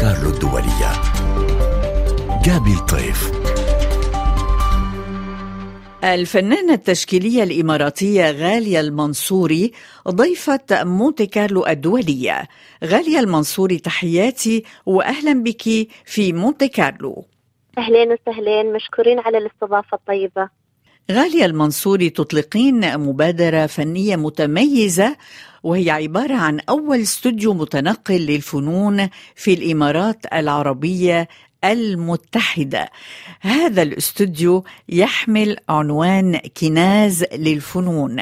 كارلو الدولية. جابي الطيف الفنانة التشكيلية الإماراتية غالية المنصوري ضيفة مونتي كارلو الدولية. غالية المنصوري تحياتي وأهلا بك في مونتي كارلو. أهلين وسهلين مشكورين على الاستضافة الطيبة. غالية المنصوري تطلقين مبادرة فنية متميزة وهي عبارة عن أول استوديو متنقل للفنون في الإمارات العربية المتحدة. هذا الاستوديو يحمل عنوان كناز للفنون.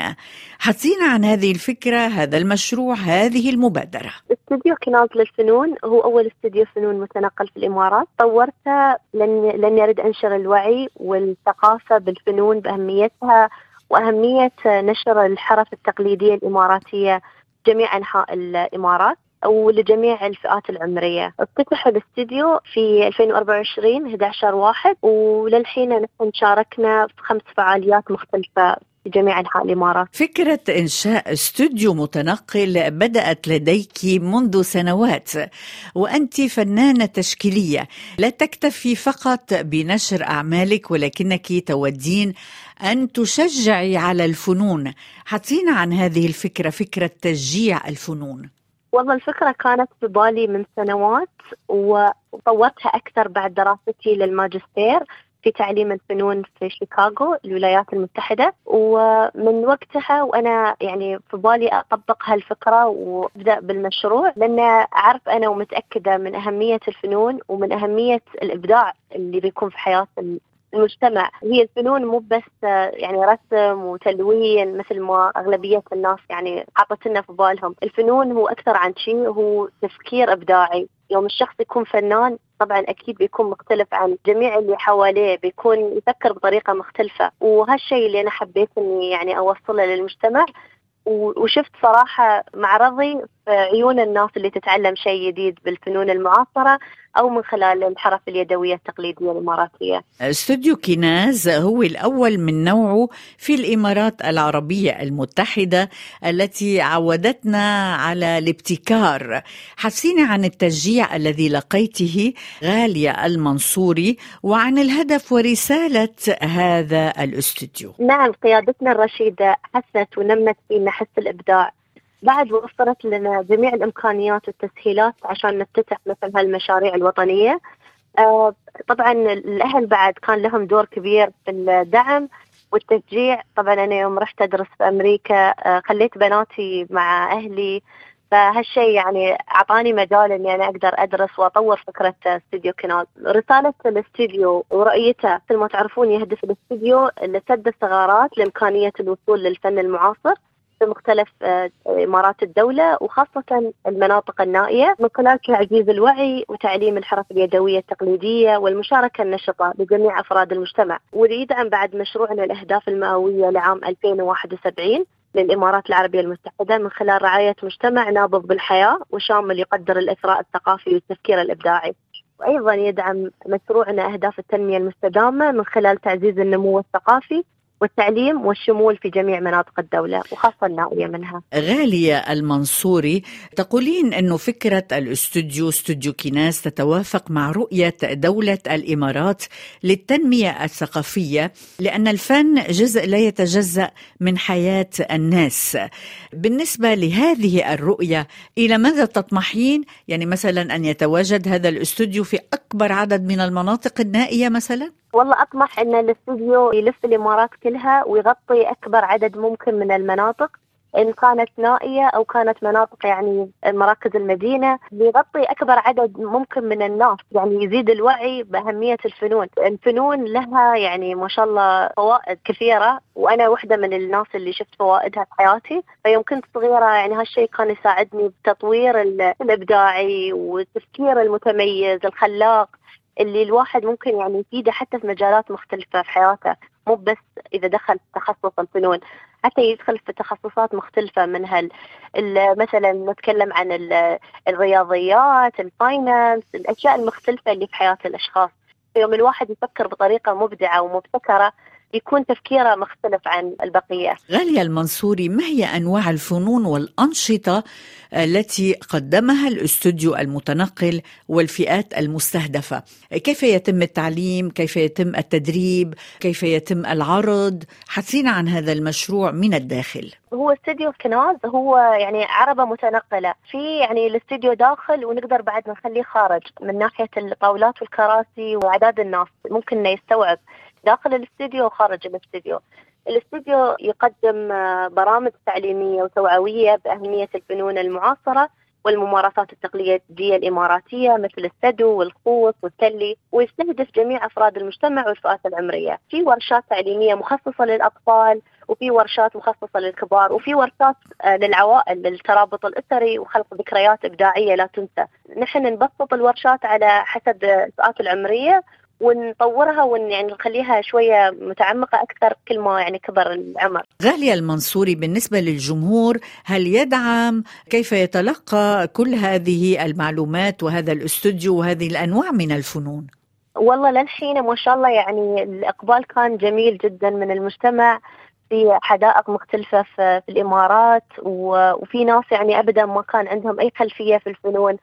حدثينا عن هذه الفكرة هذا المشروع هذه المبادرة. استوديو كناز للفنون هو أول استوديو فنون متنقل في الإمارات. طورته لن, لن يرد أنشر الوعي والثقافة بالفنون بأهميتها وأهمية نشر الحرف التقليدية الإماراتية جميع أنحاء الإمارات. ولجميع الفئات العمرية افتتح الاستديو في 2024 11 واحد وللحين نحن شاركنا في خمس فعاليات مختلفة في جميع أنحاء الإمارات. فكرة إنشاء استوديو متنقل بدأت لديك منذ سنوات وأنت فنانة تشكيلية لا تكتفي فقط بنشر أعمالك ولكنك تودين أن تشجعي على الفنون. حدثينا عن هذه الفكرة فكرة تشجيع الفنون. والله الفكرة كانت في بالي من سنوات وطورتها أكثر بعد دراستي للماجستير في تعليم الفنون في شيكاغو الولايات المتحدة. ومن وقتها وأنا يعني في بالي أطبق هالفكرة وأبدأ بالمشروع لأن أعرف أنا ومتأكدة من أهمية الفنون ومن أهمية الإبداع اللي بيكون في حياة المجتمع. هي الفنون مو بس يعني رسم وتلوين مثل ما أغلبية الناس يعني حاطت لنا في بالهم. الفنون هو أكثر عن شيء هو تفكير إبداعي. يوم الشخص يكون فنان طبعا أكيد بيكون مختلف عن جميع اللي حواليه بيكون يفكر بطريقة مختلفة. وهالشيء اللي أنا حبيت إني يعني أوصله للمجتمع وشفت صراحة معرضي عيون الناس اللي تتعلم شيء جديد بالفنون المعاصرة أو من خلال الحرف اليدوية التقليدية الإماراتية استوديو كيناز هو الأول من نوعه في الإمارات العربية المتحدة التي عودتنا على الابتكار. حسيني عن التشجيع الذي لقيته غالية المنصوري وعن الهدف ورسالة هذا الاستوديو. نعم قيادتنا الرشيدة حست ونمت فينا حس الإبداع. بعد وفرت لنا جميع الإمكانيات والتسهيلات عشان نفتتح مثل هالمشاريع الوطنية. آه طبعا الأهل بعد كان لهم دور كبير في الدعم والتشجيع. طبعا أنا يوم رحت أدرس في أمريكا آه خليت بناتي مع أهلي. فهالشيء يعني أعطاني مجال إني أنا أقدر أدرس وأطور فكرة استوديو كنال، رسالة الاستوديو ورؤيته مثل ما تعرفون يهدف الاستوديو لسد الثغرات لإمكانية الوصول للفن المعاصر. في مختلف آه، إمارات الدولة وخاصة المناطق النائية من خلال تعزيز الوعي وتعليم الحرف اليدوية التقليدية والمشاركة النشطة لجميع أفراد المجتمع ويدعم بعد مشروعنا الأهداف المئوية لعام 2071 للإمارات العربية المتحدة من خلال رعاية مجتمع نابض بالحياة وشامل يقدر الإثراء الثقافي والتفكير الإبداعي. وأيضا يدعم مشروعنا أهداف التنمية المستدامة من خلال تعزيز النمو الثقافي والتعليم والشمول في جميع مناطق الدولة وخاصة النائية منها. غالية المنصوري تقولين أنه فكرة الأستوديو أستوديو كناس تتوافق مع رؤية دولة الإمارات للتنمية الثقافية لأن الفن جزء لا يتجزأ من حياة الناس. بالنسبة لهذه الرؤية إلى ماذا تطمحين؟ يعني مثلا أن يتواجد هذا الأستوديو في أكبر عدد من المناطق النائية مثلا؟ والله أطمح إن الاستوديو يلف الإمارات كلها ويغطي أكبر عدد ممكن من المناطق إن كانت نائية أو كانت مناطق يعني مراكز المدينة يغطي أكبر عدد ممكن من الناس يعني يزيد الوعي بأهمية الفنون، الفنون لها يعني ما شاء الله فوائد كثيرة وأنا واحدة من الناس اللي شفت فوائدها في حياتي، فيوم كنت صغيره يعني هالشيء كان يساعدني بتطوير الإبداعي والتفكير المتميز الخلاق. اللي الواحد ممكن يعني يفيده حتى في مجالات مختلفة في حياته مو بس إذا دخل في تخصص الفنون حتى يدخل في تخصصات مختلفة منها مثلا نتكلم عن الرياضيات الفاينانس الأشياء المختلفة اللي في حياة الأشخاص. يوم الواحد يفكر بطريقة مبدعة ومبتكرة يكون تفكيره مختلف عن البقية. غالية المنصوري ما هي أنواع الفنون والأنشطة التي قدمها الاستوديو المتنقل والفئات المستهدفة؟ كيف يتم التعليم؟ كيف يتم التدريب؟ كيف يتم العرض؟ حدثينا عن هذا المشروع من الداخل. هو استوديو كناز هو يعني عربة متنقلة في يعني الاستوديو داخل ونقدر بعد نخليه خارج من ناحية الطاولات والكراسي وأعداد الناس ممكن إنه يستوعب داخل الاستوديو وخارج الاستوديو الاستوديو يقدم آه، برامج تعليمية وتوعوية بأهمية الفنون المعاصرة والممارسات التقليدية الإماراتية مثل السدو والخوص والتلي ويستهدف جميع أفراد المجتمع والفئات العمرية. في ورشات تعليمية مخصصة للأطفال وفي ورشات مخصصة للكبار وفي ورشات آه، للعوائل للترابط الأسري وخلق ذكريات إبداعية لا تنسى. نحن نبسط الورشات على حسب الفئات العمرية ونطورها ون يعني نخليها شوية متعمقة أكثر كل ما يعني كبر العمر. غالية المنصوري بالنسبة للجمهور هل يدعم كيف يتلقى كل هذه المعلومات وهذا الاستوديو وهذه الأنواع من الفنون؟ والله للحين ما شاء الله يعني الإقبال كان جميل جدا من المجتمع في حدائق مختلفة في, الإمارات وفي ناس يعني أبدا ما كان عندهم أي خلفية في الفنون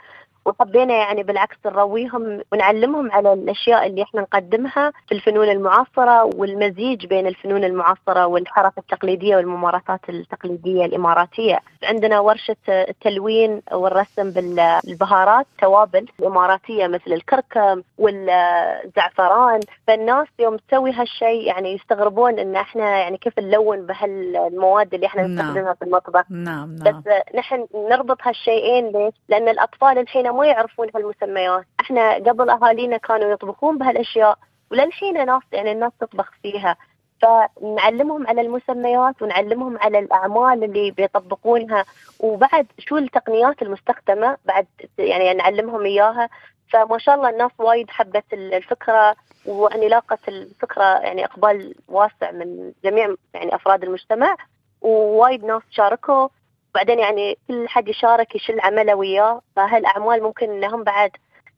وحبينا يعني بالعكس نرويهم ونعلمهم على الأشياء اللي إحنا نقدمها في الفنون المعاصرة والمزيج بين الفنون المعاصرة والحركه التقليدية والممارسات التقليدية الإماراتية. عندنا ورشة التلوين والرسم بالبهارات توابل الاماراتيه مثل الكركم والزعفران فالناس يوم تسوي هالشيء يعني يستغربون إن إحنا يعني كيف نلون بهالمواد اللي إحنا نعم. نستخدمها في المطبخ. نعم نعم. بس نحن نربط هالشيئين ليش؟ لأن الأطفال الحين ما يعرفون هالمسميات إحنا قبل أهالينا كانوا يطبخون بهالأشياء وللحين ناس يعني الناس تطبخ فيها فنعلمهم على المسميات ونعلمهم على الأعمال اللي بيطبقونها. وبعد شو التقنيات المستخدمة؟ بعد يعني نعلمهم إياها. فما شاء الله الناس وايد حبت الفكرة وأني لاقت الفكرة يعني إقبال واسع من جميع يعني أفراد المجتمع ووايد ناس شاركوا. وبعدين يعني كل حد يشارك يشل عمله وياه. فهالأعمال ممكن إنهم بعد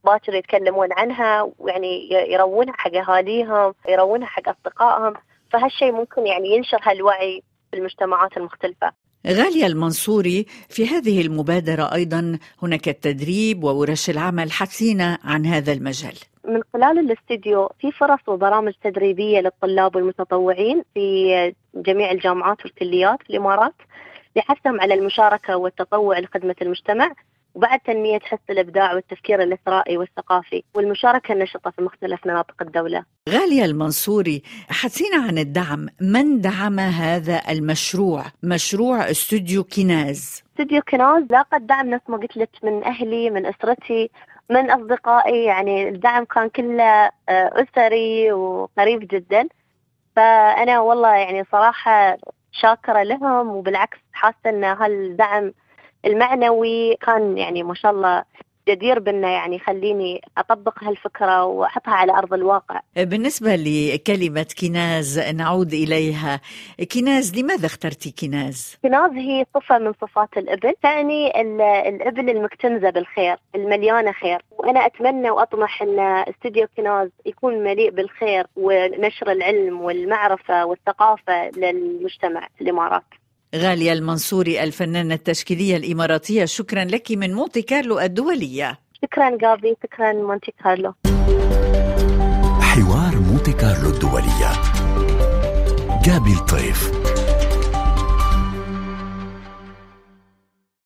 باكر يتكلمون عنها ويعني يروونها حق أهاليهم يروونها حق أصدقائهم. فهالشيء ممكن يعني ينشر هالوعي في المجتمعات المختلفة. غالية المنصوري في هذه المبادرة أيضا هناك التدريب وورش العمل حسينا عن هذا المجال. من خلال الاستديو في فرص وبرامج تدريبية للطلاب والمتطوعين في جميع الجامعات والكليات في الإمارات لحثهم على المشاركة والتطوع لخدمة المجتمع. وبعد تنمية حس الإبداع والتفكير الإثرائي والثقافي والمشاركة النشطة في مختلف مناطق الدولة. غالية المنصوري حسينا عن الدعم. من دعم هذا المشروع؟ مشروع استوديو كناز استوديو كناز لاقى الدعم نفس ما قلت لك من أهلي من أسرتي من أصدقائي. يعني الدعم كان كله آه، أسري وقريب جدا. فأنا والله يعني صراحة شاكرة لهم وبالعكس حاسة أن هالدعم المعنوي كان يعني ما شاء الله جدير بأنه يعني خليني أطبق هالفكرة وأحطها على أرض الواقع. بالنسبة لكلمة كناز نعود إليها. كناز لماذا اخترتي كناز؟ كناز هي صفة من صفات الإبل تعني الإبل المكتنزة بالخير المليانة خير. وأنا أتمنى وأطمح أن استوديو كناز يكون مليء بالخير ونشر العلم والمعرفة والثقافة للمجتمع الإمارات. غالية المنصوري الفنانة التشكيلية الإماراتية. شكرا لك من مونتي كارلو الدولية. شكرا جابي شكرا مونتي كارلو. حوار مونتي كارلو الدولية. جابي الطيف.